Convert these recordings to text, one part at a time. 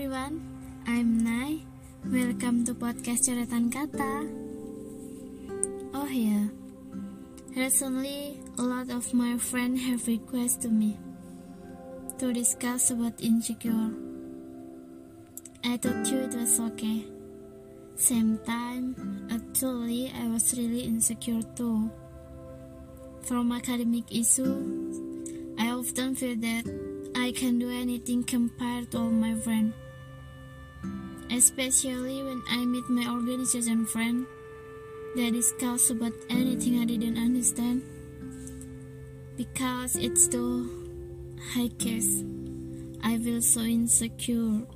everyone, I'm Nai. Welcome to podcast Coretan Kata. Oh yeah, recently a lot of my friends have requested me to discuss about insecure. I thought you it was okay. Same time, actually I was really insecure too. From academic issue, I often feel that I can do anything compared to all my friends. Especially when I meet my organization friend, they discuss about anything I didn't understand. Because it's too high case, I feel so insecure.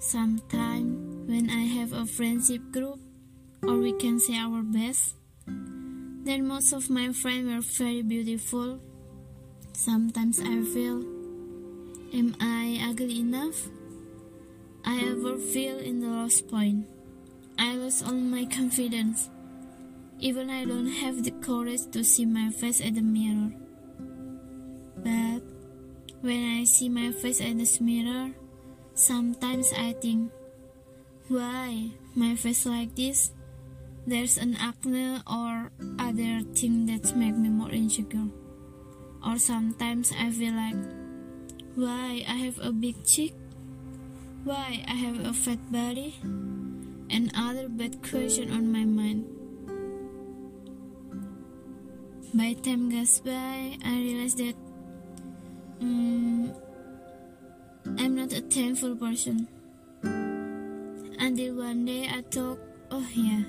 Sometimes when I have a friendship group, or we can say our best, then most of my friends were very beautiful Sometimes I feel, am I ugly enough? I ever feel in the lowest point. I lost all my confidence. Even I don't have the courage to see my face at the mirror. But when I see my face at the mirror, sometimes I think, why my face like this? There's an acne or other thing that make me more insecure. Or sometimes I feel like, why I have a big cheek? Why I have a fat body? And other bad question on my mind. By time goes by, I realize that um, I'm not a thankful person. Until one day I thought, oh yeah,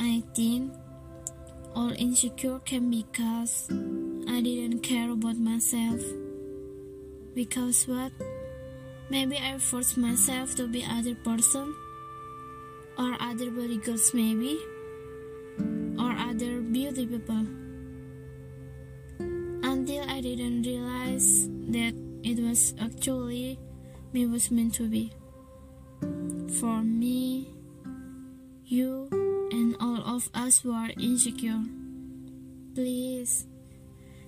I think all insecure can be caused I didn't care about myself. Because what? Maybe I forced myself to be other person. Or other body girls maybe. Or other beauty people. Until I didn't realize that it was actually me was meant to be. For me you and all of us who are insecure. Please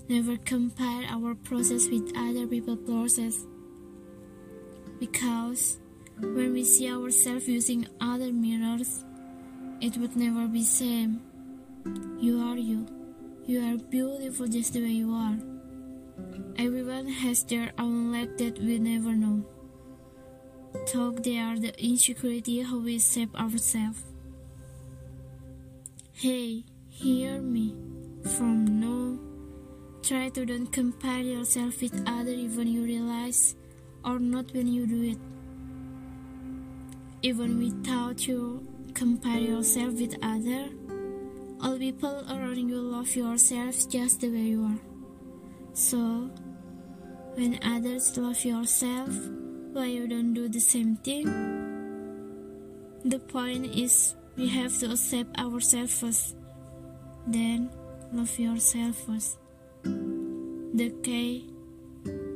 Never compare our process with other people's process. Because when we see ourselves using other mirrors, it would never be same. You are you. You are beautiful just the way you are. Everyone has their own life that we never know. Talk they are the insecurity how we shape ourselves. Hey, hear me from no Try to don't compare yourself with other even you realize or not when you do it. Even without you compare yourself with others, all people around you love yourself just the way you are. So, when others love yourself, why you don't do the same thing? The point is we have to accept ourselves first, then love yourself first. The K,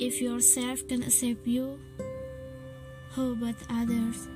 if yourself can accept you, how about others?